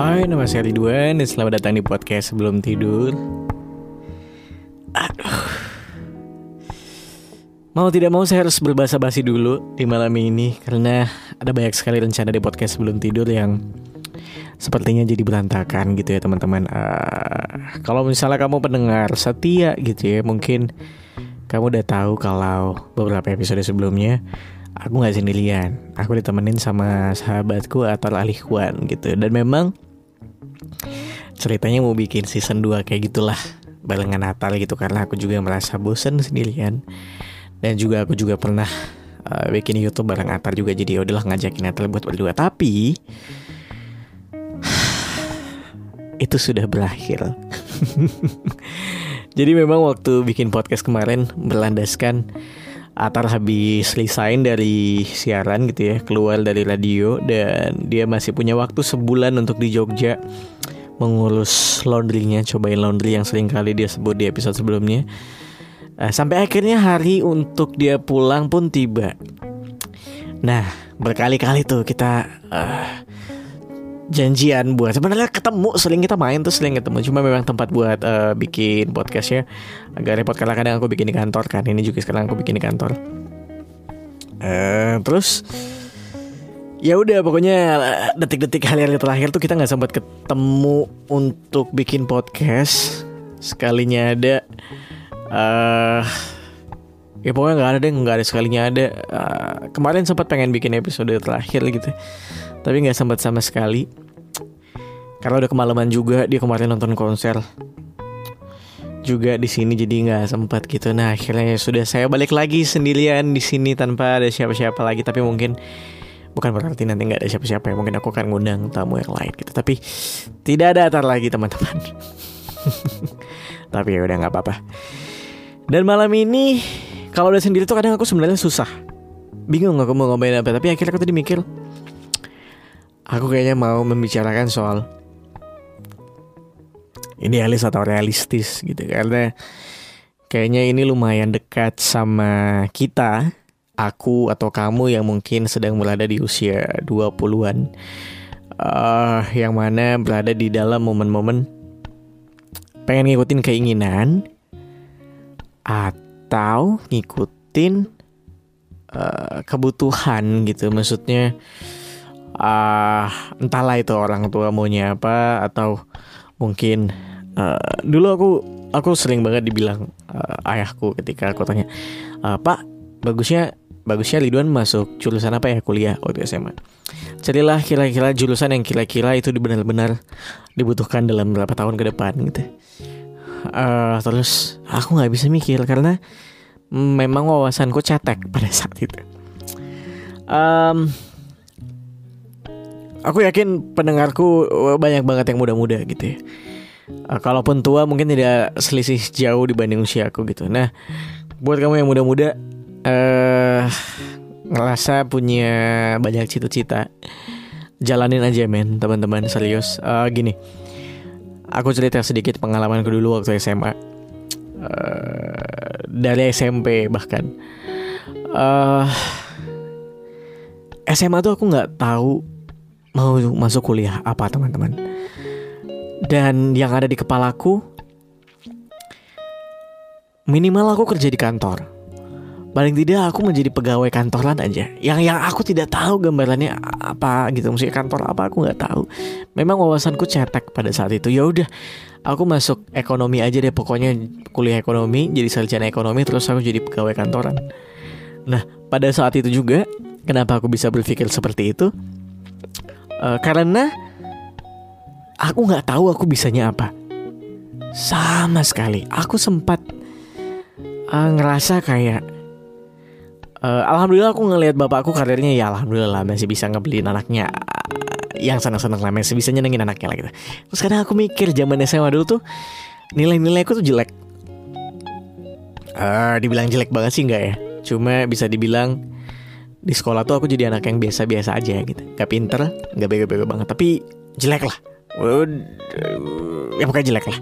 Hai, nama saya Ridwan dan selamat datang di podcast sebelum tidur. Aduh. Mau tidak mau saya harus berbahasa basi dulu di malam ini karena ada banyak sekali rencana di podcast sebelum tidur yang sepertinya jadi berantakan gitu ya teman-teman. Uh, kalau misalnya kamu pendengar setia gitu ya, mungkin kamu udah tahu kalau beberapa episode sebelumnya aku nggak sendirian. Aku ditemenin sama sahabatku atau Alihwan gitu. Dan memang ceritanya mau bikin season 2 kayak gitulah barengan Natal gitu karena aku juga merasa bosan sendirian. Dan juga aku juga pernah uh, bikin YouTube bareng Atar juga jadi ya udahlah ngajakin Atar buat berdua. Tapi itu sudah berakhir. Jadi memang waktu bikin podcast kemarin berlandaskan Atar habis resign dari siaran gitu ya keluar dari radio dan dia masih punya waktu sebulan untuk di Jogja mengurus laundrynya cobain laundry yang sering kali dia sebut di episode sebelumnya Uh, sampai akhirnya hari untuk dia pulang pun tiba. Nah, berkali-kali tuh kita uh, janjian buat. Sebenarnya ketemu sering kita main tuh sering ketemu. Cuma memang tempat buat uh, bikin podcastnya agak repot karena kadang aku bikin di kantor kan. Ini juga sekarang aku bikin di kantor. Uh, terus ya udah pokoknya detik-detik hari-hari terakhir tuh kita nggak sempat ketemu untuk bikin podcast. Sekalinya ada uh, ya pokoknya nggak ada deh nggak ada sekalinya ada. Uh, kemarin sempat pengen bikin episode terakhir gitu tapi nggak sempat sama sekali. Karena udah kemalaman juga dia kemarin nonton konser. Juga di sini jadi nggak sempat gitu. Nah akhirnya ya sudah saya balik lagi sendirian di sini tanpa ada siapa-siapa lagi. Tapi mungkin bukan berarti nanti nggak ada siapa-siapa ya. Mungkin aku akan ngundang tamu yang lain gitu. Tapi tidak ada atar lagi teman-teman. Tapi ya udah nggak apa-apa. Dan malam ini kalau udah sendiri tuh kadang aku sebenarnya susah. Bingung aku mau ngomongin apa, tapi akhirnya aku tadi mikir aku kayaknya mau membicarakan soal idealis atau realistis gitu. Karena kayaknya ini lumayan dekat sama kita aku atau kamu yang mungkin sedang berada di usia 20-an uh, yang mana berada di dalam momen-momen pengen ngikutin keinginan atau ngikutin uh, kebutuhan gitu. Maksudnya entahlah itu orang tua maunya apa atau mungkin uh, dulu aku aku sering banget dibilang uh, ayahku ketika aku tanya uh, pak bagusnya bagusnya Ridwan masuk jurusan apa ya kuliah waktu SMA carilah kira-kira jurusan yang kira-kira itu benar-benar dibutuhkan dalam beberapa tahun ke depan gitu uh, terus aku nggak bisa mikir karena memang wawasanku cetek pada saat itu. Um, aku yakin pendengarku banyak banget yang muda-muda gitu ya. Uh, kalaupun tua mungkin tidak selisih jauh dibanding usia aku gitu. Nah, buat kamu yang muda-muda uh, ngerasa punya banyak cita-cita, jalanin aja men, teman-teman serius. Uh, gini, aku cerita sedikit pengalamanku dulu waktu SMA uh, eh, dari SMP bahkan uh, eh, SMA tuh aku nggak tahu mau masuk kuliah apa teman-teman? Dan yang ada di kepalaku minimal aku kerja di kantor. Paling tidak aku menjadi pegawai kantoran aja. Yang yang aku tidak tahu gambarannya apa gitu. Maksudnya kantor apa aku nggak tahu. Memang wawasanku cetek pada saat itu. Ya udah aku masuk ekonomi aja deh. Pokoknya kuliah ekonomi jadi sarjana ekonomi terus aku jadi pegawai kantoran. Nah pada saat itu juga kenapa aku bisa berpikir seperti itu uh, karena aku nggak tahu aku bisanya apa sama sekali aku sempat uh, ngerasa kayak Uh, alhamdulillah aku ngelihat bapakku karirnya ya alhamdulillah masih bisa ngebeliin anaknya yang senang-senang lah masih bisa nyenengin anaknya lah gitu. Terus kadang aku mikir zaman SMA dulu tuh nilai-nilai aku tuh jelek. Uh, dibilang jelek banget sih enggak ya. Cuma bisa dibilang di sekolah tuh aku jadi anak yang biasa-biasa aja gitu. Gak pinter, gak bego-bego banget, tapi jelek lah. Ya pokoknya jelek lah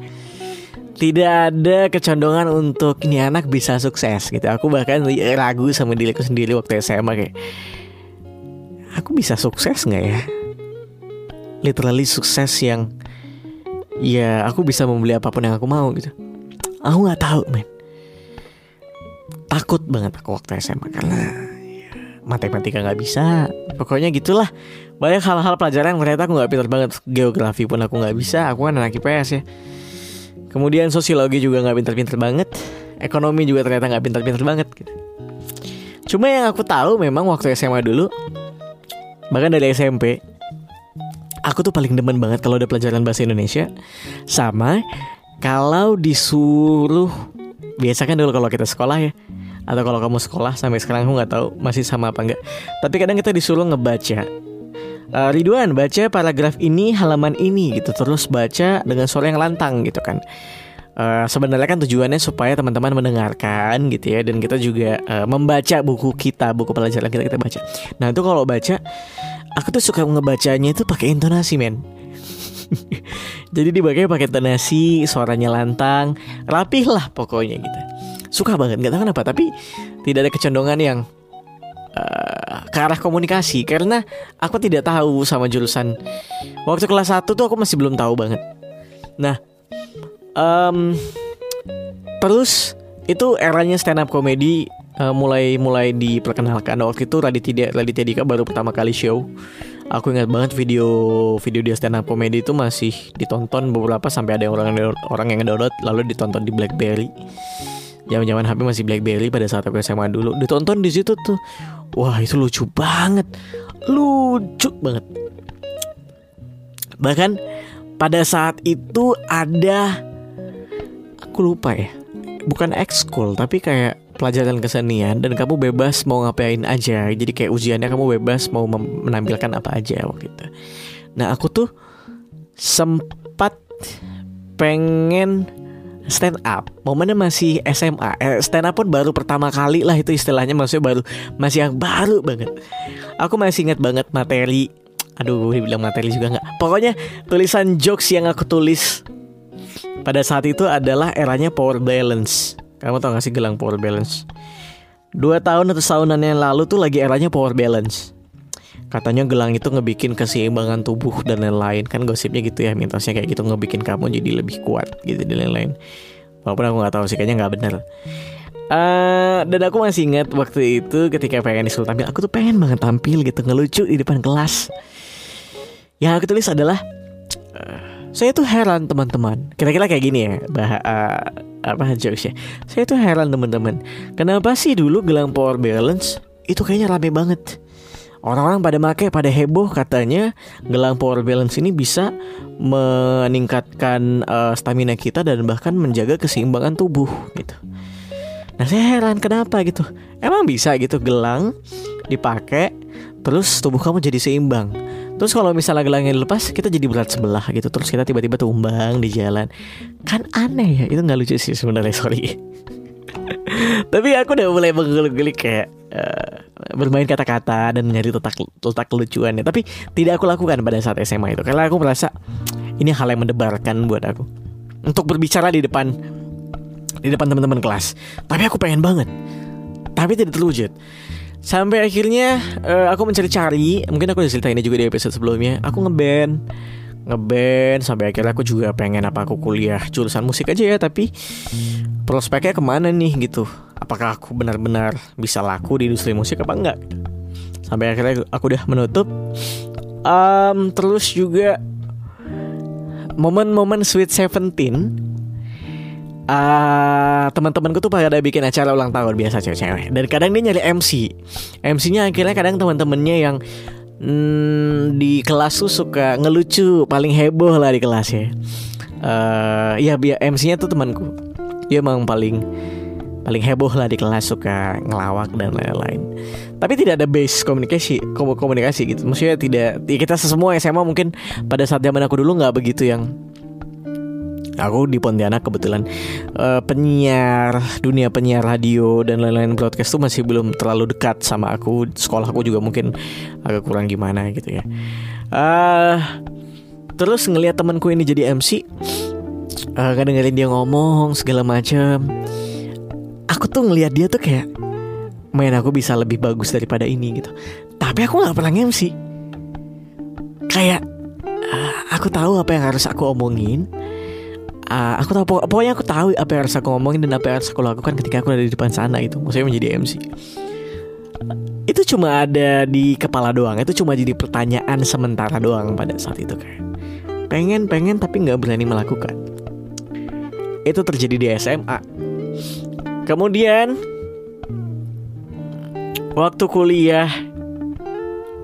tidak ada kecondongan untuk ini anak bisa sukses gitu. Aku bahkan ragu sama diriku sendiri waktu SMA kayak aku bisa sukses nggak ya? literally sukses yang ya aku bisa membeli apa pun yang aku mau gitu aku nggak tahu men takut banget aku waktu SMA karena matematika nggak bisa. Pokoknya gitulah. Banyak hal-hal pelajaran yang ternyata aku nggak pintar banget. Geografi pun aku nggak bisa. Aku kan anak IPS ya. Kemudian sosiologi juga nggak pintar-pintar banget. Ekonomi juga ternyata nggak pintar-pintar banget gitu. Cuma yang aku tahu memang waktu SMA dulu bahkan dari SMP aku tuh paling demen banget kalau ada pelajaran bahasa Indonesia. Sama kalau disuruh biasa kan dulu kalau kita sekolah ya atau kalau kamu sekolah sampai sekarang aku nggak tahu masih sama apa enggak tapi kadang kita disuruh ngebaca uh, Ridwan baca paragraf ini halaman ini gitu terus baca dengan suara yang lantang gitu kan Uh, sebenarnya kan tujuannya supaya teman-teman mendengarkan gitu ya dan kita juga uh, membaca buku kita buku pelajaran kita kita baca. Nah itu kalau baca aku tuh suka ngebacanya itu pakai intonasi men. Jadi dibagai pakai intonasi, suaranya lantang, rapih lah pokoknya gitu. Suka banget nggak tahu kenapa tapi tidak ada kecenderungan yang uh, ke arah komunikasi karena aku tidak tahu sama jurusan. Waktu kelas 1 tuh aku masih belum tahu banget. Nah, um, terus itu eranya stand up comedy uh, mulai mulai diperkenalkan waktu itu Raditya Raditya Dika baru pertama kali show aku ingat banget video video dia stand up comedy itu masih ditonton beberapa sampai ada orang orang yang download lalu ditonton di BlackBerry zaman-zaman HP masih BlackBerry pada saat aku SMA dulu. Ditonton di situ tuh wah itu lucu banget. Lucu banget. Bahkan pada saat itu ada aku lupa ya bukan ekskul tapi kayak pelajaran kesenian. Dan kamu bebas mau ngapain aja. Jadi kayak ujiannya kamu bebas mau menampilkan apa aja waktu itu. Nah aku tuh sempat pengen stand up momennya masih SMA eh, stand up pun baru pertama kali lah itu istilahnya maksudnya baru masih yang baru banget aku masih ingat banget materi aduh dibilang materi juga nggak pokoknya tulisan jokes yang aku tulis pada saat itu adalah eranya power balance. Kamu tau gak sih gelang power balance? Dua tahun atau tahunan yang lalu tuh lagi eranya power balance. Katanya gelang itu ngebikin keseimbangan tubuh dan lain-lain Kan gosipnya gitu ya Mitosnya kayak gitu ngebikin kamu jadi lebih kuat gitu dan lain-lain Walaupun aku gak tahu sih kayaknya gak bener uh, Dan aku masih ingat waktu itu ketika pengen disuruh tampil Aku tuh pengen banget tampil gitu Ngelucu di depan kelas Yang aku tulis adalah uh, saya tuh heran teman-teman. Kira-kira kayak gini ya, bah uh, apa jokesnya. Saya tuh heran teman-teman. Kenapa sih dulu gelang power balance itu kayaknya rame banget. Orang-orang pada make, pada heboh katanya gelang power balance ini bisa meningkatkan uh, stamina kita dan bahkan menjaga keseimbangan tubuh gitu. Nah saya heran kenapa gitu. Emang bisa gitu gelang dipakai terus tubuh kamu jadi seimbang. Terus kalau misalnya gelangnya dilepas Kita jadi berat sebelah gitu Terus kita tiba-tiba tumbang di jalan Kan aneh ya Itu gak lucu sih sebenarnya sorry Tapi aku udah mulai menggulik-gulik kayak uh, Bermain kata-kata Dan mencari letak, letak kelucuannya Tapi tidak aku lakukan pada saat SMA itu. Karena aku merasa Ini hal yang mendebarkan buat aku. Untuk berbicara di depan Di depan teman-teman kelas. Tapi aku pengen banget. Tapi tidak terwujud. Sampai akhirnya uh, aku mencari-cari, mungkin aku udah cerita ini juga di episode sebelumnya. Aku ngeband, ngeband sampai akhirnya aku juga pengen apa aku kuliah jurusan musik aja ya, tapi prospeknya ke mana nih gitu? Apakah aku benar-benar bisa laku di industri musik apa enggak? Sampai akhirnya aku udah menutup. Um, terus juga momen-momen Sweet Seventeen uh, teman-temanku tuh pada bikin acara ulang tahun biasa cewek-cewek dan kadang dia nyari MC MC-nya akhirnya kadang teman-temannya yang hmm, di kelas tuh suka ngelucu paling heboh lah di kelas ya. Uh, ya biar MC-nya tuh temanku. Dia emang paling paling heboh lah di kelas suka ngelawak dan lain-lain. Tapi tidak ada base komunikasi komunikasi gitu. Maksudnya tidak ya kita semua SMA mungkin pada saat zaman aku dulu nggak begitu yang aku di Pontianak kebetulan uh, penyiar dunia penyiar radio dan lain-lain broadcast tuh masih belum terlalu dekat sama aku. Sekolahku juga mungkin agak kurang gimana gitu ya. Uh, terus ngelihat temanku ini jadi MC uh, eh, kadang dengerin dia ngomong segala macam aku tuh ngelihat dia tuh kayak main aku bisa lebih bagus daripada ini gitu. Tapi aku nggak pernah MC kayak tahu apa yang harus aku omongin uh, aku tahu pokoknya aku tahu apa yang harus aku ngomongin dan apa yang harus aku lakukan ketika aku ada di depan sana itu maksudnya menjadi MC itu cuma ada di kepala doang itu cuma jadi pertanyaan sementara doang pada saat itu kayak pengen pengen tapi nggak berani melakukan. Itu terjadi di SMA kemudian waktu kuliah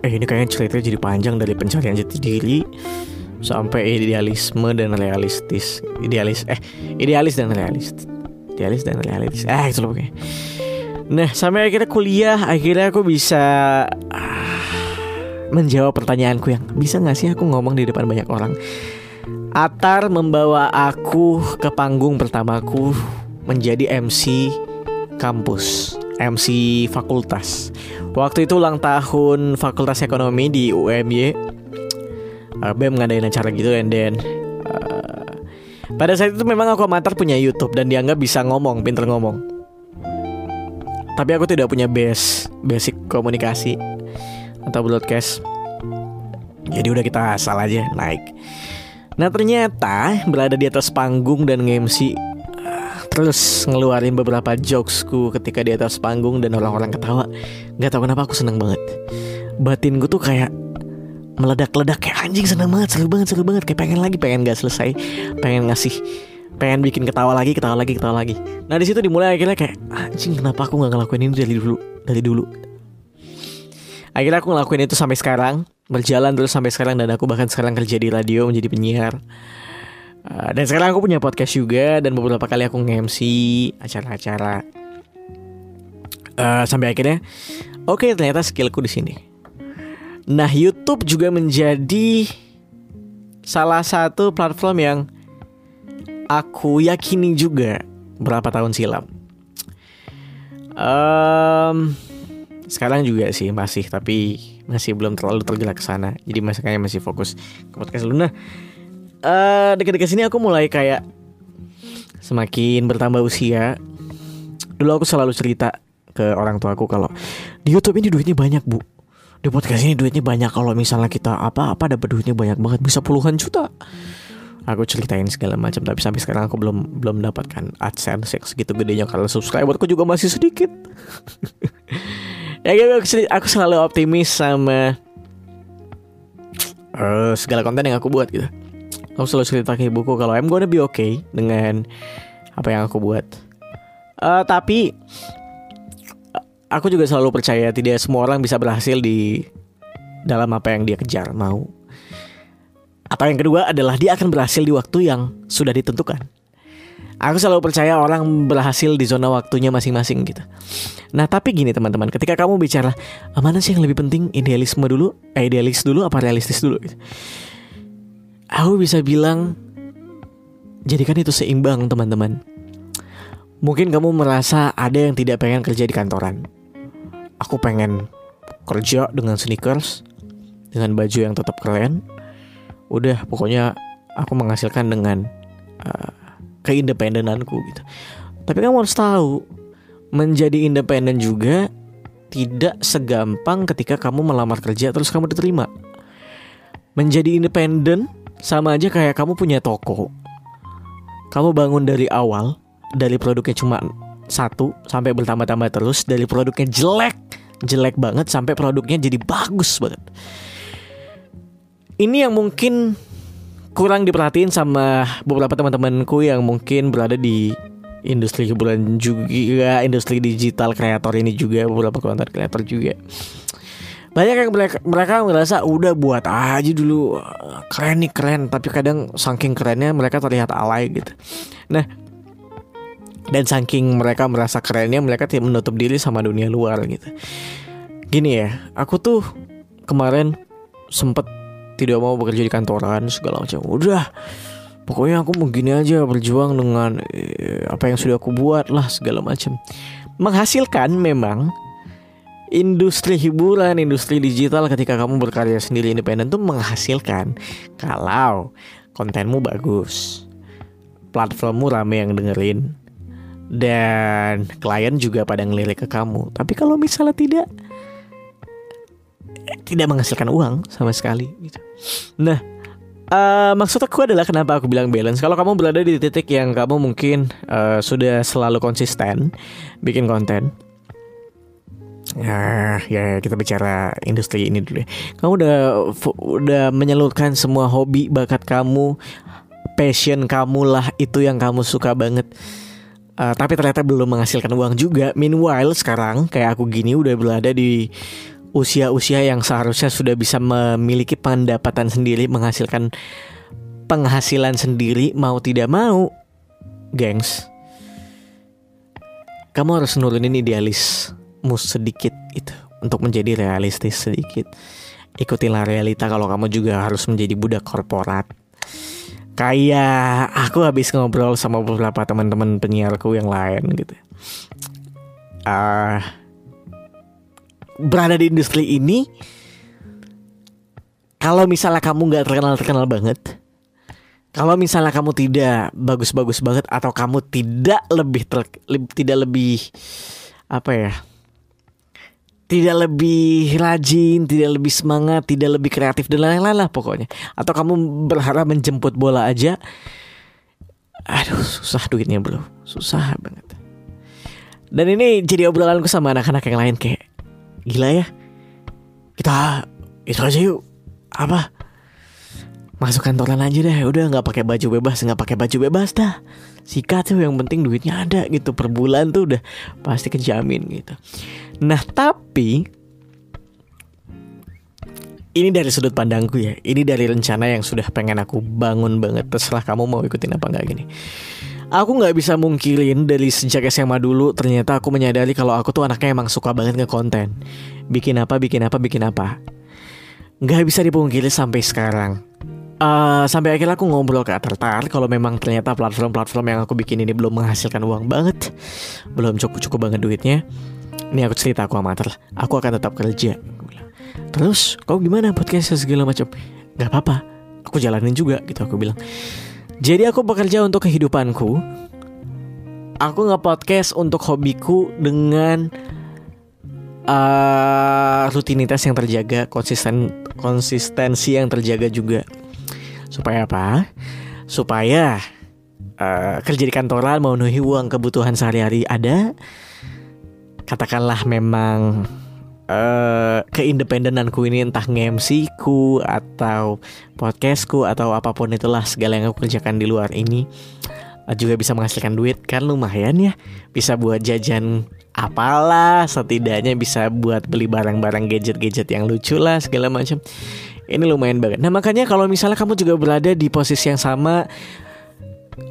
eh ini kayaknya ceritanya jadi panjang dari pencarian jati diri sampai idealisme dan realistis. Idealis eh idealis dan realistis idealis dan realistis eh itu loh pokoknya. Nah sampai akhirnya kuliah akhirnya aku bisa ah, menjawab pertanyaanku yang bisa nggak sih aku ngomong di depan banyak orang? Atar membawa aku ke panggung pertamaku menjadi MC kampus, MC fakultas. Waktu itu ulang tahun Fakultas Ekonomi di UMY uh, BEM ngadain acara gitu and then uh, pada saat itu memang aku amatir punya YouTube dan dianggap bisa ngomong, pinter ngomong. Tapi aku tidak punya base basic komunikasi atau broadcast. Jadi udah kita asal aja naik. Nah ternyata berada di atas panggung dan nge-MC Terus ngeluarin beberapa jokesku ketika di atas panggung dan orang-orang ketawa Gak tau kenapa aku seneng banget Batin gue tuh kayak meledak-ledak kayak anjing seneng banget seru banget seru banget. Kayak pengen lagi pengen gak selesai pengen ngasih pengen bikin ketawa lagi ketawa lagi ketawa lagi. Nah di situ dimulai akhirnya kayak anjing kenapa aku nggak ngelakuin ini dari dulu dari dulu? Akhirnya aku ngelakuin itu sampai sekarang berjalan terus sampai sekarang dan aku bahkan sekarang kerja di radio menjadi penyiar. Uh, dan sekarang aku punya podcast juga dan beberapa kali aku nge-MC acara-acara. Uh, sampai akhirnya oke okay, ternyata skillku di sini Nah, YouTube juga menjadi salah satu platform yang aku yakini juga berapa tahun silam. Um, sekarang juga sih masih tapi masih belum terlalu tergerak ke sana. Jadi masih masih fokus ke podcast Luna. Uh, dekat-dekat sini aku mulai kayak semakin bertambah usia. Dulu aku selalu cerita ke orang tua aku kalau di YouTube ini duitnya banyak, Bu di podcast ini duitnya banyak. Kalau misalnya kita apa-apa dapat duitnya banyak banget bisa puluhan juta. Aku ceritain segala macam tapi sampai sekarang aku belum belum mendapatkan adsense segitu gedenya karena subscriberku juga masih sedikit. Ya gitu aku selalu optimis sama uh, segala konten yang aku buat gitu. Aku selalu cerita ke ibuku kalau I'm gonna be okay dengan apa yang aku buat. Uh, tapi aku juga selalu percaya tidak semua orang bisa berhasil di dalam apa yang dia kejar mau. Atau yang kedua adalah dia akan berhasil di waktu yang sudah ditentukan. Aku selalu percaya orang berhasil di zona waktunya masing-masing gitu. Nah tapi gini teman-teman, ketika kamu bicara mana sih yang lebih penting idealisme dulu, eh, idealis dulu apa realistis dulu? Gitu. Aku bisa bilang jadikan itu seimbang teman-teman. Mungkin kamu merasa ada yang tidak pengen kerja di kantoran. Aku pengen kerja dengan sneakers dengan baju yang tetap keren. Udah pokoknya aku menghasilkan dengan uh, keindependenanku gitu. Tapi kamu harus tahu menjadi independen juga tidak segampang ketika kamu melamar kerja terus kamu diterima. Menjadi independen sama aja kayak kamu punya toko. Kamu bangun dari awal dari produknya cuma satu sampai bertambah-tambah terus dari produknya jelek jelek banget sampai produknya jadi bagus banget. Ini yang mungkin kurang diperhatiin sama beberapa teman-temanku yang mungkin berada di industri hiburan juga industri digital kreator ini juga beberapa konten kreator juga. Banyak yang mereka, merasa udah buat aja dulu. Keren nih keren. Tapi kadang saking kerennya mereka terlihat alay gitu. Nah dan saking mereka merasa kerennya mereka tidak menutup diri sama dunia luar gitu. Gini ya aku tuh kemarin sempet tidak mau bekerja di kantoran segala macam. Udah pokoknya aku mau gini aja berjuang dengan eh, apa yang sudah aku buat lah segala macam. Menghasilkan memang industri hiburan, industri digital ketika kamu berkarya sendiri independen tuh menghasilkan kalau kontenmu bagus, platformmu rame yang dengerin, dan klien juga pada ngelirik ke kamu. Tapi kalau misalnya tidak tidak menghasilkan uang sama sekali gitu. Nah, Uh, maksud aku adalah kenapa aku bilang balance. Kalau kamu berada di titik yang kamu mungkin uh, sudah selalu konsisten bikin konten, ya ya kita bicara industri ini dulu. Ya. Kamu udah udah menyalurkan semua hobi bakat kamu, passion kamu lah itu yang kamu suka banget. Uh, tapi ternyata belum menghasilkan uang juga. Meanwhile sekarang kayak aku gini udah berada di usia-usia yang seharusnya sudah bisa memiliki pendapatan sendiri, menghasilkan penghasilan sendiri mau tidak mau, gengs. Kamu harus nurunin idealismu sedikit itu untuk menjadi realistis sedikit. Ikutilah realita kalau kamu juga harus menjadi budak korporat. Kayak aku habis ngobrol sama beberapa teman-teman penyiarku yang lain gitu. Uh, berada di industri ini kalau misalnya kamu nggak terkenal terkenal banget kalau misalnya kamu tidak bagus-bagus banget atau kamu tidak lebih ter, tidak lebih apa ya tidak lebih rajin, tidak lebih semangat, tidak lebih kreatif dan lain-lain lah pokoknya. Atau kamu berharap menjemput bola aja, aduh susah duitnya bro, susah banget. Dan ini jadi obrolanku sama anak-anak yang lain kayak gila ya kita itu aja yuk apa masuk kantoran aja deh. Udah nggak pakai baju bebas nggak pakai baju bebas dah. Sikat tuh yang penting duitnya ada gitu. Per bulan tuh udah pasti kejamin gitu. Nah tapi ini dari sudut pandangku ya. Ini dari rencana yang sudah pengen aku bangun banget. Terserah kamu mau ikutin apa nggak gini. Aku nggak bisa mungkirin dari sejak SMA dulu ternyata aku menyadari kalau aku tuh anaknya emang suka banget nge-konten. Bikin apa, bikin apa, bikin apa. Nggak bisa dipungkiri sampai sekarang. Uh, sampai akhirnya aku ngobrol ke Atertar kalau memang ternyata platform-platform yang aku bikin ini belum menghasilkan uang banget, belum cukup-cukup banget duitnya. Ini aku cerita aku sama Ater, aku akan tetap kerja. Terus, kau gimana podcast segala macam? Gak apa-apa, aku jalanin juga gitu aku bilang. Jadi aku bekerja untuk kehidupanku. Aku nge-podcast untuk hobiku dengan uh, rutinitas yang terjaga, konsisten konsistensi yang terjaga juga. Supaya apa? Supaya uh, kerja di kantoran memenuhi uang kebutuhan sehari-hari ada. Katakanlah memang uh, keindependenanku ini entah nge ku atau podcastku atau apa pun itulah segala yang aku kerjakan di luar ini uh, juga bisa menghasilkan duit kan lumayan ya bisa buat jajan apalah setidaknya bisa buat beli barang-barang gadget-gadget yang lucu lah segala macam ini lumayan banget. Nah makanya kalau misalnya kamu juga berada di posisi yang sama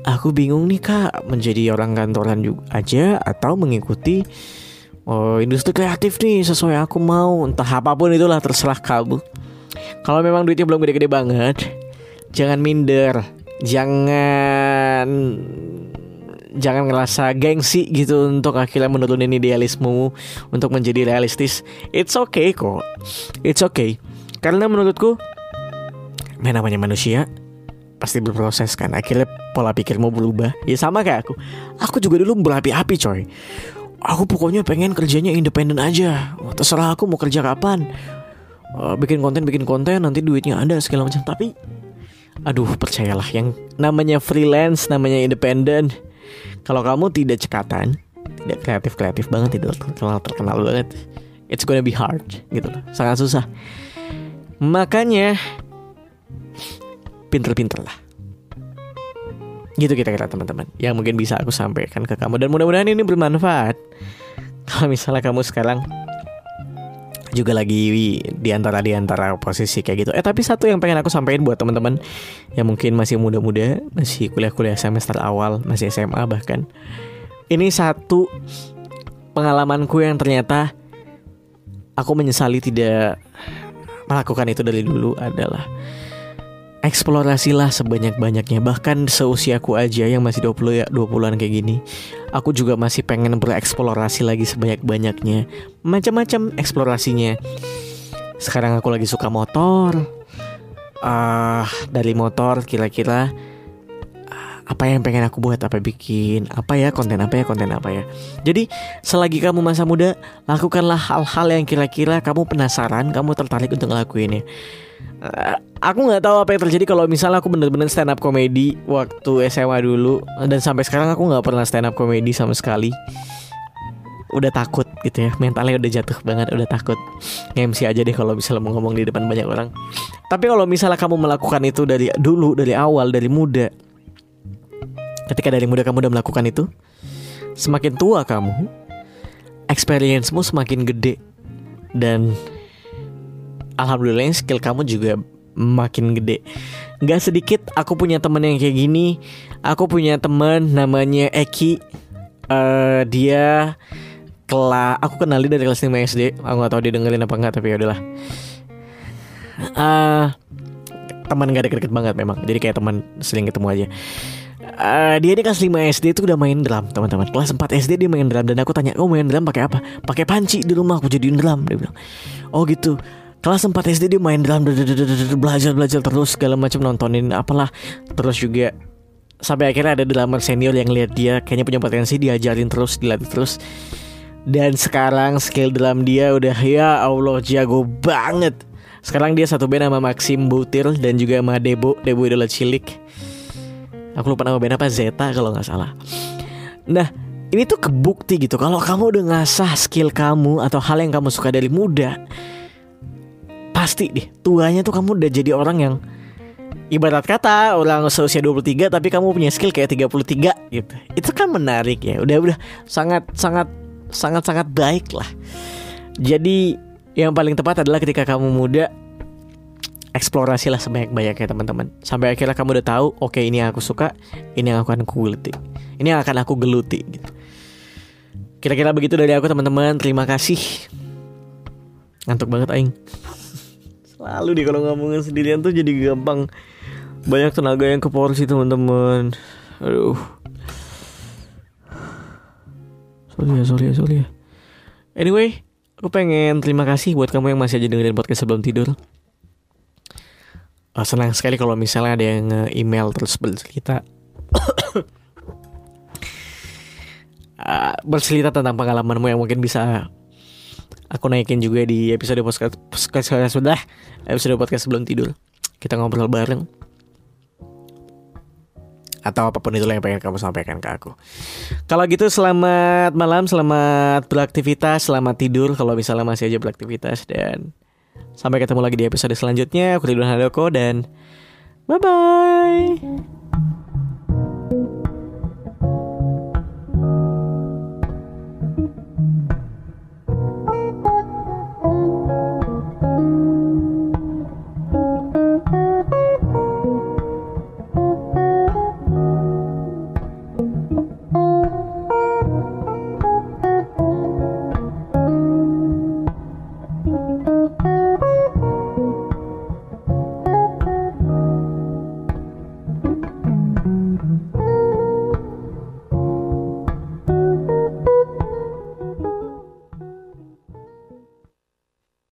aku bingung nih kak menjadi orang kantoran juga aja atau mengikuti Oh industri kreatif nih sesuai aku mau. Entah apa pun itulah terserah kamu. Kalau memang duitnya belum gede-gede banget Jangan minder. Jangan Jangan ngerasa gengsi gitu Untuk akhirnya menurunin idealismu Untuk menjadi realistis. It's okay kok. It's okay Karena menurutku Main namanya manusia Pasti berproses kan. Akhirnya pola pikirmu berubah. Ya sama kayak aku. Aku juga dulu berapi-api coy. Aku pokoknya pengen kerjanya independen aja. Terserah aku mau kerja kapan. Uh, bikin konten bikin konten nanti duitnya ada segala macam. Tapi aduh percayalah yang namanya freelance namanya independen kalau kamu tidak cekatan tidak kreatif kreatif banget tidak terkenal terkenal banget it's gonna be hard gitu loh. Sangat susah makanya pinter-pinter lah Gitu kita kira teman-teman Yang mungkin bisa aku sampaikan ke kamu Dan mudah-mudahan ini bermanfaat Kalau misalnya kamu sekarang juga lagi di antara di antara posisi kayak gitu. Eh tapi satu yang pengen aku sampaikan buat teman-teman yang mungkin masih muda-muda, masih kuliah-kuliah semester awal, masih SMA bahkan. Ini satu pengalamanku yang ternyata aku menyesali tidak melakukan itu dari dulu adalah eksplorasilah sebanyak-banyaknya. Bahkan seusiaku aja yang masih 20 ya 20-an kayak gini aku juga masih pengen bereksplorasi lagi sebanyak-banyaknya. Macam-macam eksplorasinya. Sekarang aku lagi suka motor. Uh, dari motor kira-kira apa yang pengen aku buat apa bikin apa ya konten apa ya konten apa ya. Jadi selagi kamu masa muda lakukanlah hal-hal yang kira-kira kamu penasaran kamu tertarik untuk ngelakuinnya. Uh, aku nggak tahu apa yang terjadi kalau misalnya aku bener-bener stand up komedi waktu SMA dulu dan sampai sekarang aku nggak pernah stand up komedi sama sekali. Udah takut gitu ya mentalnya udah jatuh banget udah takut. MC aja deh kalau misalnya mau ngomong di depan banyak orang. Tapi kalau misalnya kamu melakukan itu dari dulu dari awal dari muda ketika dari muda kamu udah melakukan itu semakin tua kamu experience-mu semakin gede. Dan alhamdulillah skill kamu juga makin gede. Gak sedikit aku punya temen yang kayak gini. Aku punya temen namanya Eki. Uh, Dia kelas aku kenali dari kelas 5 SD aku nggak tahu dia dengerin apa enggak tapi ya udahlah. Uh, teman gak deket-deket banget memang. Jadi kayak teman sering ketemu aja Uh, dia di kelas 5 SD itu udah main drum teman-teman kelas 4 SD dia main drum dan aku tanya kamu main drum pakai apa pakai panci di rumah aku jadiin drum dia bilang oh gitu kelas 4 SD dia main drum belajar belajar terus segala macam nontonin apalah terus juga sampai akhirnya ada drummer senior yang lihat dia kayaknya punya potensi diajarin terus dilatih terus dan sekarang skill dalam dia udah ya Allah jago banget. Sekarang dia satu band sama Maxim Butir dan juga sama Debo, Debo idola cilik. Aku lupa nama band apa Zeta kalau nggak salah. Nah, ini tuh kebukti gitu kalau kamu udah ngasah skill kamu atau hal yang kamu suka dari muda, pasti deh tuanya tuh kamu udah jadi orang yang ibarat kata orang seusia 23 tapi kamu punya skill kayak 33 gitu. Itu kan menarik ya. Udah udah sangat sangat sangat-sangat baik lah. Jadi yang paling tepat adalah ketika kamu muda eksplorasi lah sebanyak-banyaknya teman-teman. Sampai akhirnya kamu udah tahu oke okay, ini yang aku suka ini yang akan aku geluti. Ini yang akan aku geluti gitu. Kira-kira begitu dari aku teman-teman. Terima kasih. Ngantuk banget aing. Selalu deh kalau ngomongin sendirian tuh jadi gampang. Banyak tenaga yang ke porsi teman-teman. Aduh. Sorry ya sorry ya sorry ya. Anyway aku pengen terima kasih buat kamu yang masih aja dengerin podcast sebelum tidur uh, senang sekali kalau misalnya ada yang email terus bercerita. Uh, bercerita tentang pengalamanmu yang mungkin bisa aku naikin juga di episode podcast podcast sudah episode podcast sebelum tidur. Kita ngobrol bareng. Atau apa pun itu yang pengen kamu sampaikan ke aku. Kalau gitu selamat malam, selamat beraktivitas, selamat tidur kalau misalnya masih aja beraktivitas dan sampai ketemu lagi di episode selanjutnya. Aku Ridwan Hadoko dan bye